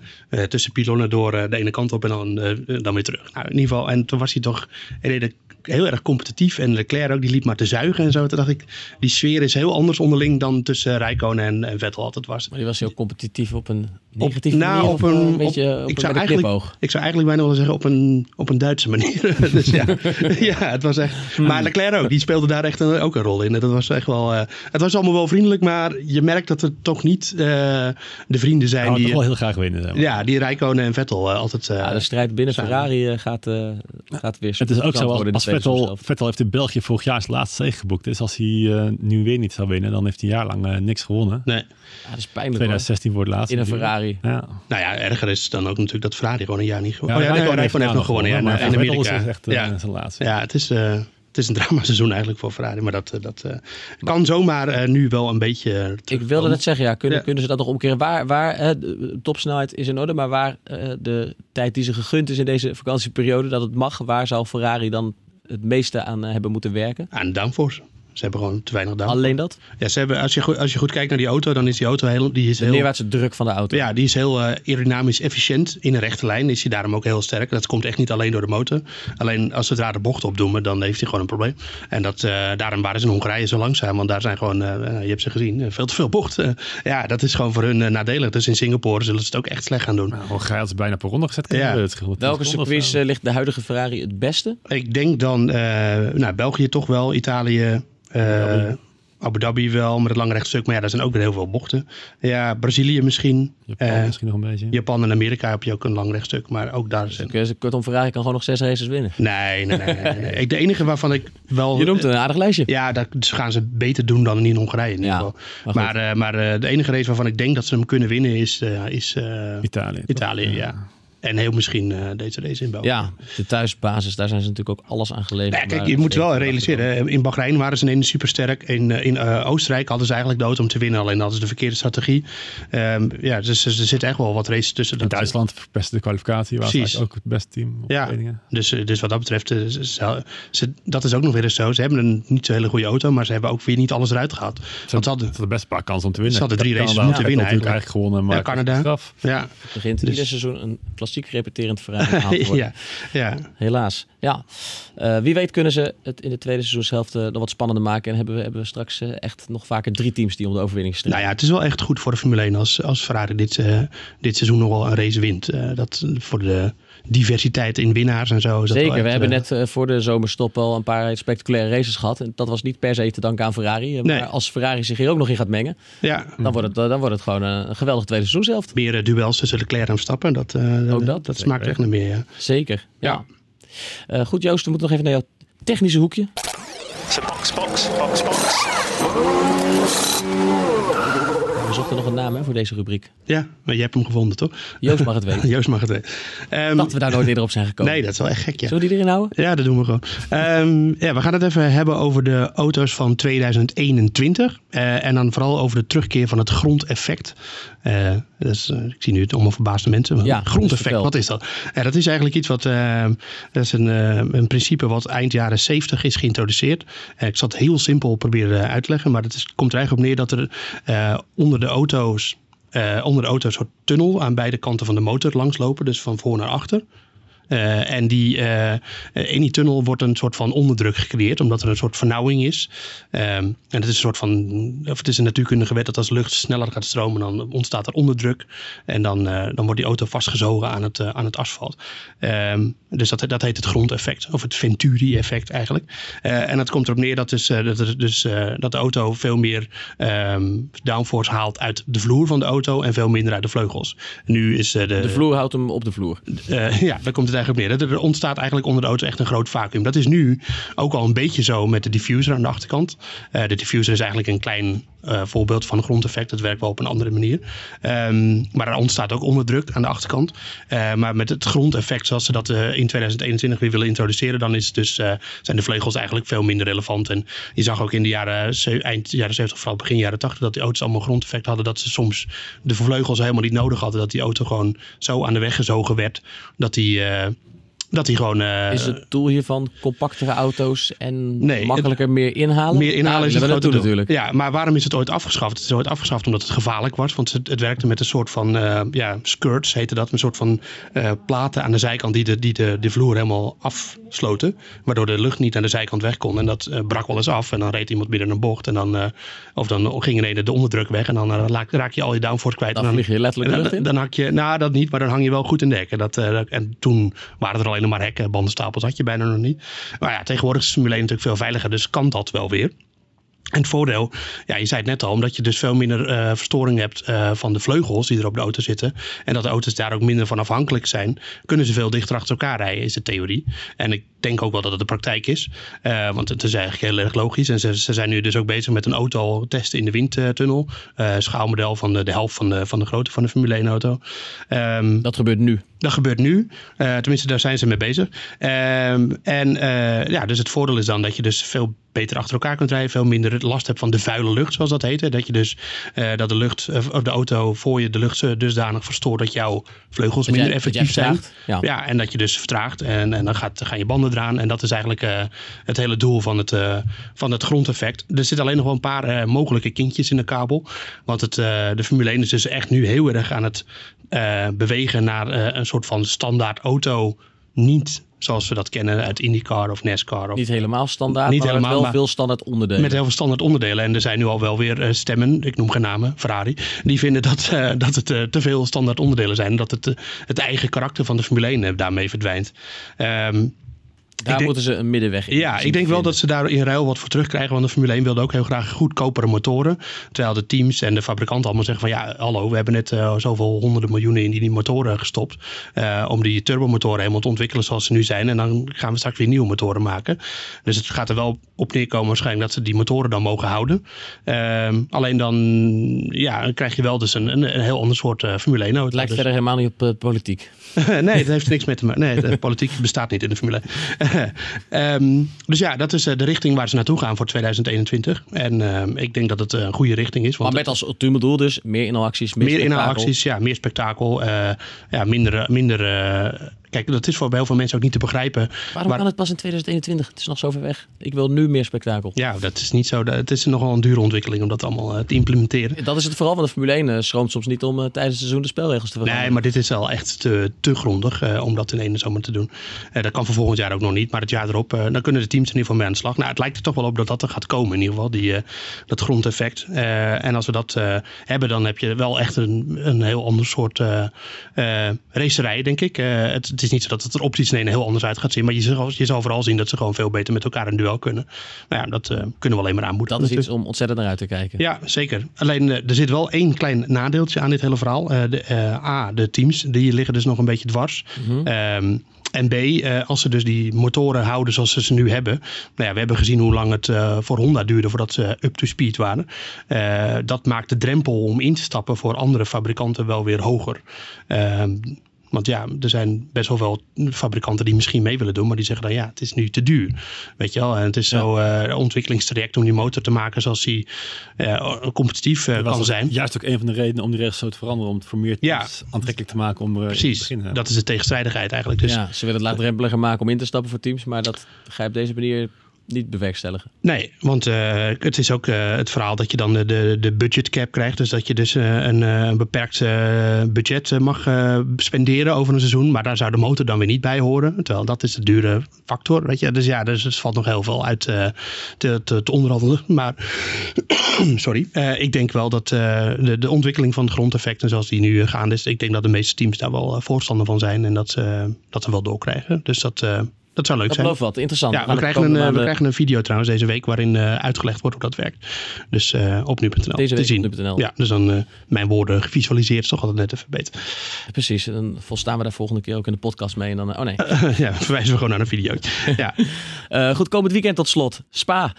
tussen pilonnen door de ene kant op en dan, dan weer terug. Nou, in ieder geval, en toen was hij toch heel, heel erg competitief. En Leclerc ook, die liep maar te zuigen en zo. Toen dacht ik, die sfeer is heel anders onderling dan tussen Rijkonen en, en Vettel altijd was. Maar die was heel competitief op een negatieve nou, manier. op of, eh, een- een beetje op- op, ik zou eigenlijk-. Ik zou eigenlijk bijna willen zeggen op een, op een Duitse manier. *laughs* dus ja, *laughs* ja, het was echt. Maar Leclerc ook, die speelde daar echt een, ook een rol in. Dat was echt wel. het was allemaal wel vriendelijk, maar je merkt dat het toch niet uh, de vrienden zijn die... toch wel heel graag winnen. zeg maar. Ja, die Rijkonen en Vettel uh, altijd... Uh, ja, de strijd binnen. Ferrari uh, gaat, gaat weer Het is ook zo, als, als Vettel, Vettel heeft in België vorig jaar zijn laatste zege geboekt. Dus als hij nu weer niet zou winnen, dan heeft hij een jaar lang niks gewonnen. nee. Ja, dat is pijnlijk hoor. 2016 voor het laatste. In een. Ferrari. Ja. Nou ja, erger is dan ook natuurlijk dat Ferrari gewoon een jaar niet gewonnen Ja, Oh ja, Rijkonen heeft nog gewonnen. Ja, maar in Amerika. is echt ja. zijn laatste. ja, het is... Het is een *laughs* dramaseizoen eigenlijk voor Ferrari, maar dat, dat uh, kan zomaar uh, nu wel een beetje. Ik wilde net zeggen, ja, kunnen, Ja. kunnen ze dat nog omkeren? Waar, waar de topsnelheid is in orde, maar waar de tijd die ze gegund is in deze vakantieperiode, dat het mag, waar zal Ferrari dan het meeste aan hebben moeten werken? Aan downforce. Ze hebben gewoon te weinig downforce. Alleen dat? Ja, ze hebben, als, je, goed- als je goed kijkt naar die auto, dan is die auto heel, die is De heel, neerwaartse druk van de auto. ja, die is heel eh, aerodynamisch efficiënt. In een rechte lijn is hij daarom ook heel sterk. Dat komt echt niet alleen door de motor. Alleen als ze daar de bocht op doen, dan heeft hij gewoon een probleem. En dat, eh, daarom waren ze in Hongarije zo langzaam. Want daar zijn gewoon, eh, je hebt ze gezien, veel te veel bochten. *laughs* ja, dat is gewoon voor hun nadelig. Dus in Singapore zullen ze het ook echt slecht gaan doen. Nou, Gij had ze bijna per ronde gezet. Ja. het Welke 10 seconden circuits of zo. eh, ligt de huidige Ferrari het beste? Ik denk dan, eh, nou, België toch wel, Italië, Dhabi. Abu Dhabi wel, met het lange rechtstuk. Maar ja, daar zijn ook weer heel veel bochten. Ja, Brazilië misschien. Japan Eh, misschien nog een beetje. Japan en Amerika heb je ook een lang rechtstuk. Maar ook daar zijn... Dus, kortom, Ferrari kan gewoon nog zes races winnen. Nee, nee, nee. nee, nee. Ik, de enige waarvan ik wel... Je noemt een aardig lijstje. Ja, dat gaan ze beter doen dan in Hongarije in ieder Ja, geval. maar Maar, goed. eh, maar eh, de enige race waarvan ik denk dat ze hem kunnen winnen is, eh, is eh, Italië. toch? Italië. Ja. En heel misschien eh, deze race in België. Ja, de thuisbasis, daar zijn ze natuurlijk ook alles aan geleverd. Ja, kijk, je moet wel realiseren. hè, In Bahrein waren ze ineens supersterk. In, eh, in eh, Oostenrijk hadden ze eigenlijk dood om te winnen. Alleen hadden ze de verkeerde strategie. Ehm, ja, dus er zit echt wel wat races tussen. In Dat- Duitsland verpesten de kwalificatie. Waar ze Precies. eigenlijk ook het beste team op Ja. trainingen. Dus, dus wat dat betreft, ze- ze- ze- dat is ook nog weer eens zo. Ze hebben een niet zo hele goede auto, maar ze hebben ook weer niet alles eruit gehad. Ze Want ze hadden hadden, best een paar kansen om te winnen. Ze hadden drie races moeten winnen eigenlijk. eigenlijk gewonnen. Maar Ja, Canada. Ja, Het begint Dus- ieder seizoen een repeterend verhaal *laughs* worden. ja, ja. Helaas. Ja. Eh, wie weet kunnen ze het in de tweede seizoenshelft eh, nog wat spannender maken. En hebben we, hebben we straks eh, echt nog vaker drie teams die om de overwinning strijden. Nou ja, het is wel echt goed voor de Formule 1 als, als Ferrari dit, dit seizoen nog wel een race wint. Dat voor de diversiteit in winnaars en zo. Is dat Zeker, we echt, hebben eh, net eh, voor de zomerstop al een paar spectaculaire races gehad. En dat was niet per se te danken aan Ferrari. Eh, Nee. Maar als Ferrari zich hier ook nog in gaat mengen, Ja, dan wordt het, eh, dan wordt het gewoon eh, een geweldig tweede seizoenshelft. meer eh, duels tussen Leclerc en Verstappen. Dat, eh, Ook dat, dat smaakt echt naar meer. Ja. Zeker, ja. Eh, goed Joost, we moeten nog even naar jouw technische hoekje. box, box, box, box. We zochten nog een naam hè, voor deze rubriek. ja, maar je hebt hem gevonden toch? Joost mag het *laughs* weten. Joost mag het weten. Ehm, Dat we daar nooit eerder op zijn gekomen. *laughs* nee, dat is wel echt gek ja. Zullen we die erin houden? Ja, dat doen we gewoon. Ehm, ja, we gaan het even hebben over de auto's van 2021. Eh, en dan vooral over de terugkeer van het grondeffect. Is, eh, ik zie nu het allemaal verbaasde mensen. Ja, dus grondeffect, wat is dat? Dat is eigenlijk iets wat. eh, dat is een, een principe wat eind jaren 70 is geïntroduceerd. Ik zal het heel simpel proberen uit te leggen. Maar het is, komt er eigenlijk op neer dat er onder de auto's. eh, onder de auto een soort tunnel aan beide kanten van de motor langslopen. Dus van voor naar achter. Eh, en die, eh, in die tunnel wordt een soort van onderdruk gecreëerd, omdat er een soort vernauwing is. Ehm, en het is een soort van, of het is een natuurkundige wet dat als lucht sneller gaat stromen, dan ontstaat er onderdruk. En dan, eh, dan wordt die auto vastgezogen aan het, aan het asfalt. Ehm, dus dat, dat heet het grondeffect, of het Venturi-effect eigenlijk. En dat komt erop neer dat, dus, dat, er dus, dat de auto veel meer ehm, downforce haalt uit de vloer van de auto en veel minder uit de vleugels. Nu is eh, De vloer houdt hem op de vloer. ja, daar komt het Er ontstaat eigenlijk onder de auto echt een groot vacuüm. Dat is nu ook al een beetje zo met de diffuser aan de achterkant. Eh, de diffuser is eigenlijk een klein eh, voorbeeld van grondeffect. Dat werkt wel op een andere manier. Ehm, maar er ontstaat ook onderdruk aan de achterkant. Eh, maar met het grondeffect zoals ze dat eh, in 2021 weer willen introduceren, dan is dus, zijn de vleugels eigenlijk veel minder relevant. En je zag ook in de jaren, eind jaren 70, vooral begin jaren 80, dat die auto's allemaal grondeffect hadden. Dat ze soms de vleugels helemaal niet nodig hadden. Dat die auto gewoon zo aan de weg gezogen werd dat die, dat die gewoon... eh, Is het doel hiervan compactere auto's en Nee, makkelijker meer inhalen? meer inhalen Ja, is het doel. natuurlijk. Ja, maar waarom is het ooit afgeschaft? Het is ooit afgeschaft omdat het gevaarlijk was. Want het, het werkte met een soort van eh, ja, skirts, heette dat. Een soort van eh, platen aan de zijkant die de, die de, de vloer helemaal afsloten. Waardoor de lucht niet aan de zijkant weg kon. En dat brak wel eens af. En dan reed iemand binnen een bocht. En dan, of dan ging ineens de onderdruk weg. En dan raak, je al je downforce kwijt. Dan en vlieg je letterlijk de en lucht dan, in. dan hak je, nou dat niet, maar dan hang je wel goed in de hekken. Dat, dat- en toen waren er alleen maar hekken, bandenstapels had je bijna nog niet. Maar ja, tegenwoordig is Formule 1 natuurlijk veel veiliger, dus kan dat wel weer. En het voordeel, ja, je zei het net al, omdat je dus veel minder uh, verstoring hebt uh, van de vleugels die er op de auto zitten. En dat de auto's daar ook minder van afhankelijk zijn, kunnen ze veel dichter achter elkaar rijden, is de theorie. En ik denk ook wel dat het de praktijk is. Uh, want het is eigenlijk heel erg logisch. En ze, ze zijn nu dus ook bezig met een auto testen in de windtunnel. schaalmodel van de, de helft van de, van de grootte van de Formule 1 auto. Um, dat gebeurt nu? Dat gebeurt nu. tenminste, daar zijn ze mee bezig. Um, en ja, dus het voordeel is dan dat je dus veel beter achter elkaar kunt rijden. Veel minder last hebt van de vuile lucht, zoals dat heet. Dat je dus uh, dat de lucht, uh, of de auto voor je de lucht dusdanig verstoort dat jouw vleugels dat minder jij, effectief zijn. Ja. ja. en dat je dus vertraagt. En, en dan gaat, gaan je banden eraan. En dat is eigenlijk uh, het hele doel van het, van het grondeffect. Er zitten alleen nog wel een paar mogelijke kindjes in de kabel. Want het, de Formule 1 is dus echt nu heel erg aan het bewegen naar een soort van standaard auto. Niet zoals we dat kennen uit IndyCar of NASCAR. Of, niet helemaal standaard, niet maar helemaal, met wel veel standaard onderdelen. Met heel veel standaard onderdelen. En er zijn nu al wel weer uh, stemmen, ik noem geen namen, Ferrari, die vinden dat, uh, dat het uh, te veel standaard onderdelen zijn. Dat het, het eigen karakter van de Formule 1 daarmee verdwijnt. Um, daar denk, moeten ze een middenweg in. Ja, ik denk wel dat ze daar in ruil wat voor terugkrijgen. Want de Formule 1 wilde ook heel graag goedkopere motoren. Terwijl de teams en de fabrikanten allemaal zeggen van ja, hallo, we hebben net uh, zoveel honderden miljoenen in die motoren gestopt. Uh, om die turbomotoren helemaal te ontwikkelen zoals ze nu zijn. En dan gaan we straks weer nieuwe motoren maken. Dus het gaat er wel op neerkomen waarschijnlijk dat ze die motoren dan mogen houden. Uh, alleen dan ja, krijg je wel dus een, een, een heel ander soort uh, Formule 1 auto. Het lijkt dus. verder helemaal niet op politiek. *laughs* nee, het heeft niks mee te maken. Nee, de politiek bestaat niet in de Formule 1. Um, *laughs* dus ja, dat is de richting waar ze naartoe gaan voor 2021. En um, ik denk dat het een goede richting is. Want maar met als ultieme doel dus meer inhaalacties, meer, meer inhaalacties, ja, meer spektakel. Uh, ja, minder, minder Kijk, dat is voor heel veel mensen ook niet te begrijpen. Waarom kan het pas in 2021? Het is nog zo ver weg. Ik wil nu meer spektakel. Ja, dat is niet zo. Het is nogal een dure ontwikkeling om dat allemaal uh, te implementeren. Dat is het vooral van de Formule 1. Uh, schroomt soms niet om uh, tijdens het seizoen de spelregels te veranderen. Nee, maar dit is wel echt te, te grondig om dat in één zomer te doen. dat kan voor volgend jaar ook nog niet. Maar het jaar erop, dan kunnen de teams in ieder geval mee aan de slag. Nou, het lijkt er toch wel op dat dat er gaat komen in ieder geval. Die, dat grondeffect. en als we dat hebben, dan heb je wel echt een, een heel ander soort racerij, denk ik. Het, het, is niet zo dat het er optisch in een heel anders uit gaat zien. Maar je zal, je zal vooral zien dat ze gewoon veel beter met elkaar een duel kunnen. Nou ja, dat uh, kunnen we alleen maar aanmoedigen. Dat is iets om ontzettend naar uit te kijken. Ja, zeker. Alleen uh, er zit wel één klein nadeeltje aan dit hele verhaal. Uh, de, A, de teams, die liggen dus nog een beetje dwars. Mm -hmm. um, en B, als ze dus die motoren houden zoals ze ze nu hebben. Nou ja, we hebben gezien hoe lang het voor Honda duurde voordat ze up to speed waren. Dat maakt de drempel om in te stappen voor andere fabrikanten wel weer hoger. Want ja, er zijn best wel veel fabrikanten die misschien mee willen doen, maar die zeggen dan ja, het is nu te duur. Weet je wel, en het is ja. zo uh, ontwikkelingstraject om die motor te maken zoals die uh, competitief uh, kan zijn. Juist ook een van de redenen om die regels zo te veranderen, om het voor meer ja. aantrekkelijk te maken om Precies, te beginnen. dat is de tegenstrijdigheid eigenlijk. Dus, ja, ze willen het laagdrempeliger maken om in te stappen voor teams, maar dat ga je op deze manier niet bewerkstelligen. Nee, want uh, het is ook uh, het verhaal dat je dan de, de, de budget cap krijgt. Dus dat je dus uh, een, een beperkt budget mag spenderen over een seizoen. Maar daar zou de motor dan weer niet bij horen. Terwijl dat is de dure factor. Weet je? Dus ja, dus valt nog heel veel uit te, te, te onderhandelen. Maar *clears throat* sorry, ik denk wel dat de, de ontwikkeling van het grondeffecten zoals die nu gaande is. Ik denk dat de meeste teams daar wel voorstander van zijn. En dat ze dat we wel doorkrijgen. Dus dat... Dat zou leuk dat zijn. Dat wat interessant. Ja, we, krijgen een, we de... krijgen een video trouwens deze week waarin uh, uitgelegd wordt hoe dat werkt. Dus uh, op nu.nl Deze te zien. Nu.nl. Ja, dus dan uh, mijn woorden gevisualiseerd is toch altijd net even beter. Precies, dan volstaan we daar volgende keer ook in de podcast mee. En dan, oh nee. *laughs* ja, verwijzen we gewoon naar een video. *laughs* ja. goed, komend weekend tot slot. Spa.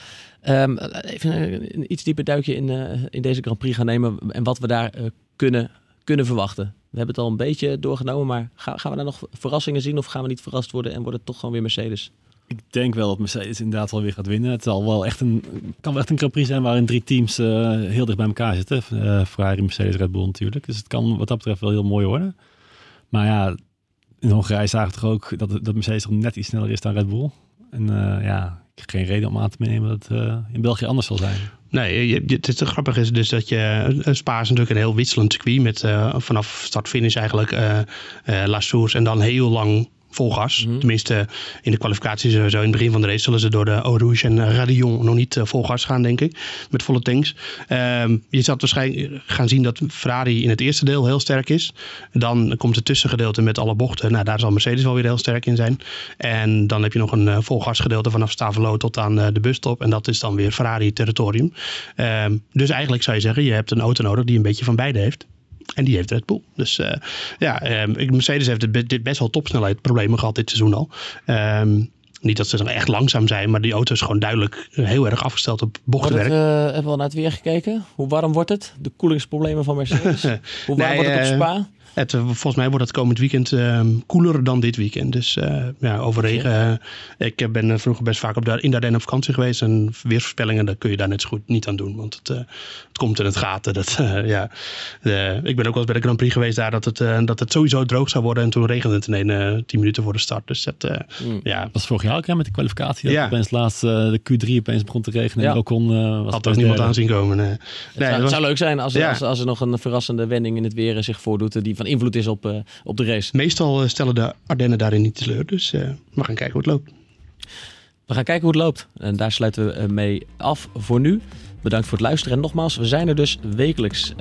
Um, even een iets dieper duikje in, in deze Grand Prix gaan nemen. En wat we daar kunnen, kunnen verwachten. We hebben het al een beetje doorgenomen, maar gaan, gaan we daar nog verrassingen zien of gaan we niet verrast worden en wordt het toch gewoon weer Mercedes? Ik denk wel dat Mercedes inderdaad wel weer gaat winnen. Het zal wel echt een, kan wel echt een Prix zijn waarin drie teams uh, heel dicht bij elkaar zitten. Uh, Ferrari, Mercedes, Red Bull natuurlijk. Dus het kan wat dat betreft wel heel mooi worden. Maar ja, in Hongarije zagen we toch ook dat, dat Mercedes toch net iets sneller is dan Red Bull. En uh, ja, geen reden om aan te nemen dat het in België anders zal zijn. Nee, je, je, het grappige is dus dat je Spa is natuurlijk een heel wisselend circuit met uh, vanaf start-finish eigenlijk uh, en dan heel lang vol gas. Mhm. Tenminste, in de kwalificatie sowieso. In het begin van de race zullen ze door de Eau Rouge en Radion nog niet eh, vol gas gaan, denk ik. Met volle tanks. Ehm, je zal waarschijnlijk gaan zien dat Ferrari in het eerste deel heel sterk is. Dan komt het tussengedeelte met alle bochten. Nou, daar zal Mercedes wel weer heel sterk in zijn. En dan heb je nog een eh, vol gasgedeelte vanaf Stavelo tot aan eh, de busstop. En dat is dan weer Ferrari territorium. Ehm, dus eigenlijk zou je zeggen, je hebt een auto nodig die een beetje van beide heeft. En die heeft Red Bull. Dus eh, ja, ehm, Mercedes heeft dit best wel topsnelheid problemen gehad dit seizoen al. Ehm, niet dat ze dan echt langzaam zijn, maar die auto is gewoon duidelijk eh, heel erg afgesteld op het, bochtenwerk. eh, hebben we al naar het weer gekeken? Hoe warm wordt het? De koelingsproblemen van Mercedes? *laughs* Hoe warm Nee, wordt het op Spa? Het, eh, volgens mij wordt het komend weekend ehm, koeler dan dit weekend. Dus eh, ja, over regen. eh, ik ben vroeger best vaak op de, in Dardenne op vakantie geweest. En weersvoorspellingen, daar kun je daar net zo goed niet aan doen. Want het, eh, het komt in het gaten. Dat, *laughs* eh, ja. De- ik ben ook wel eens bij de Grand Prix geweest daar. Dat het, eh, dat het sowieso droog zou worden. En toen regende het in een, eh, 10 minuten voor de start. Dus dat, eh, Mm. ja, Dat was vorig jaar ook hè, met de kwalificatie. Dat Ja. opeens laatst de Q3 opeens begon te regenen. Ja. En Ocon was had ook niemand aan zien komen. eh. Het Nee, zou, dat was- zou leuk zijn als, Ja. als, als er nog een verrassende wending in het weer zich voordoet. Die van invloed is op, eh, op de race. Meestal eh, stellen de Ardennen daarin niet teleur. Dus eh, we gaan kijken hoe het loopt. We gaan kijken hoe het loopt. En daar sluiten we mee af voor nu. Bedankt voor het luisteren. En nogmaals, we zijn er dus wekelijks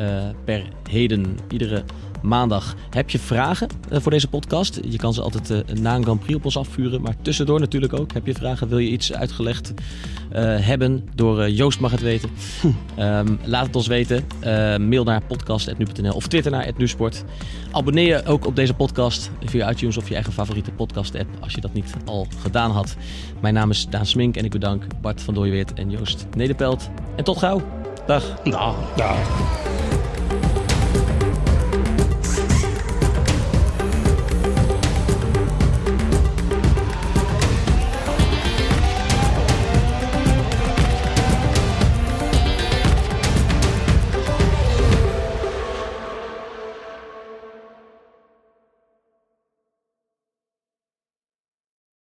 per heden. Iedere maandag. Heb je vragen eh, voor deze podcast? Je kan ze altijd eh, na een Grand Prix op ons afvuren. Maar tussendoor natuurlijk ook. Heb je vragen? Wil je iets uitgelegd eh, hebben? Door eh, Joost mag het weten. *laughs* Ehm, laat het ons weten. Eh, mail naar podcast.nu.nl of Twitter naar @nusport. Abonneer je ook op deze podcast via iTunes of je eigen favoriete podcast app. Als je dat niet al gedaan had. Mijn naam is Daan Smink en ik bedank Bart van Dooyeweert en Joost Nederpelt. En tot gauw. Dag. Nou, nou.